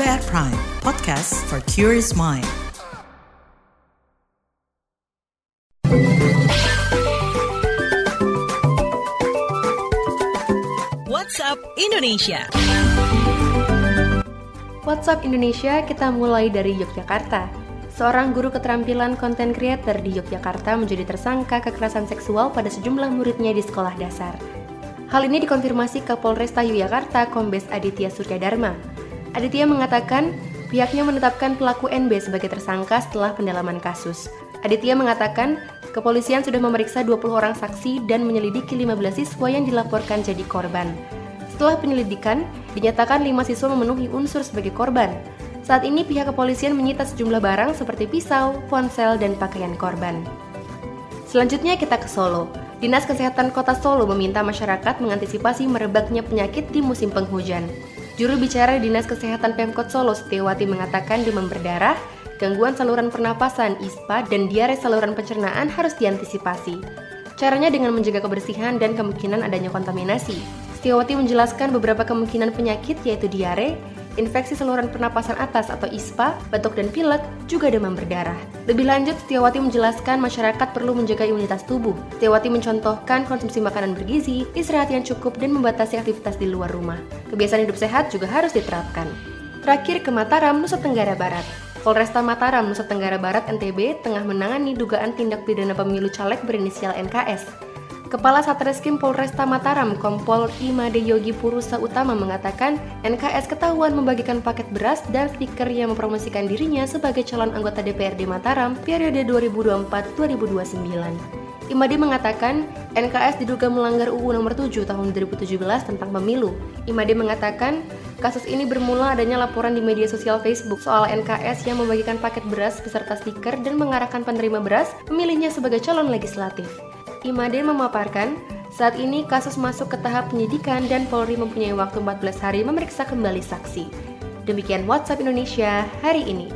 At Prime, podcast for curious mind. WhatsApp Indonesia. WhatsApp Indonesia kita mulai dari Yogyakarta. Seorang guru keterampilan konten creator di Yogyakarta menjadi tersangka kekerasan seksual pada sejumlah muridnya di sekolah dasar. Hal ini dikonfirmasi ke Polresta Yogyakarta Kombes Aditya Surya Dharma. Aditya mengatakan pihaknya menetapkan pelaku NB sebagai tersangka setelah pendalaman kasus. Aditya mengatakan kepolisian sudah memeriksa 20 orang saksi dan menyelidiki 15 siswa yang dilaporkan jadi korban. Setelah penyelidikan, dinyatakan 5 siswa memenuhi unsur sebagai korban. Saat ini pihak kepolisian menyita sejumlah barang seperti pisau, ponsel, dan pakaian korban. Selanjutnya kita ke Solo. Dinas Kesehatan Kota Solo meminta masyarakat mengantisipasi merebaknya penyakit di musim penghujan. Juru bicara Dinas Kesehatan Pemkot Solo Setiawati mengatakan demam berdarah, gangguan saluran pernapasan ISPA, dan diare saluran pencernaan harus diantisipasi. Caranya dengan menjaga kebersihan dan kemungkinan adanya kontaminasi. Setiawati menjelaskan beberapa kemungkinan penyakit yaitu diare, infeksi saluran pernapasan atas atau ISPA, batuk dan pilek, juga demam berdarah. Lebih lanjut, Setiawati menjelaskan masyarakat perlu menjaga imunitas tubuh. Setiawati mencontohkan konsumsi makanan bergizi, istirahat yang cukup, dan membatasi aktivitas di luar rumah. Kebiasaan hidup sehat juga harus diterapkan. Terakhir ke Mataram, Nusa Tenggara Barat. Polresta Mataram, Nusa Tenggara Barat NTB tengah menangani dugaan tindak pidana pemilu caleg berinisial NKS. Kepala Satreskrim Polresta Mataram, Kompol Imade Yogi Purusa Utama mengatakan NKS ketahuan membagikan paket beras dan stiker yang mempromosikan dirinya sebagai calon anggota DPRD Mataram periode 2024-2029. Imade mengatakan NKS diduga melanggar UU nomor 7 tahun 2017 tentang pemilu. Imade mengatakan kasus ini bermula adanya laporan di media sosial Facebook soal NKS yang membagikan paket beras beserta stiker dan mengarahkan penerima beras memilihnya sebagai calon legislatif. Imade memaparkan, saat ini kasus masuk ke tahap penyidikan dan Polri mempunyai waktu 14 hari memeriksa kembali saksi. Demikian WhatsApp Indonesia hari ini.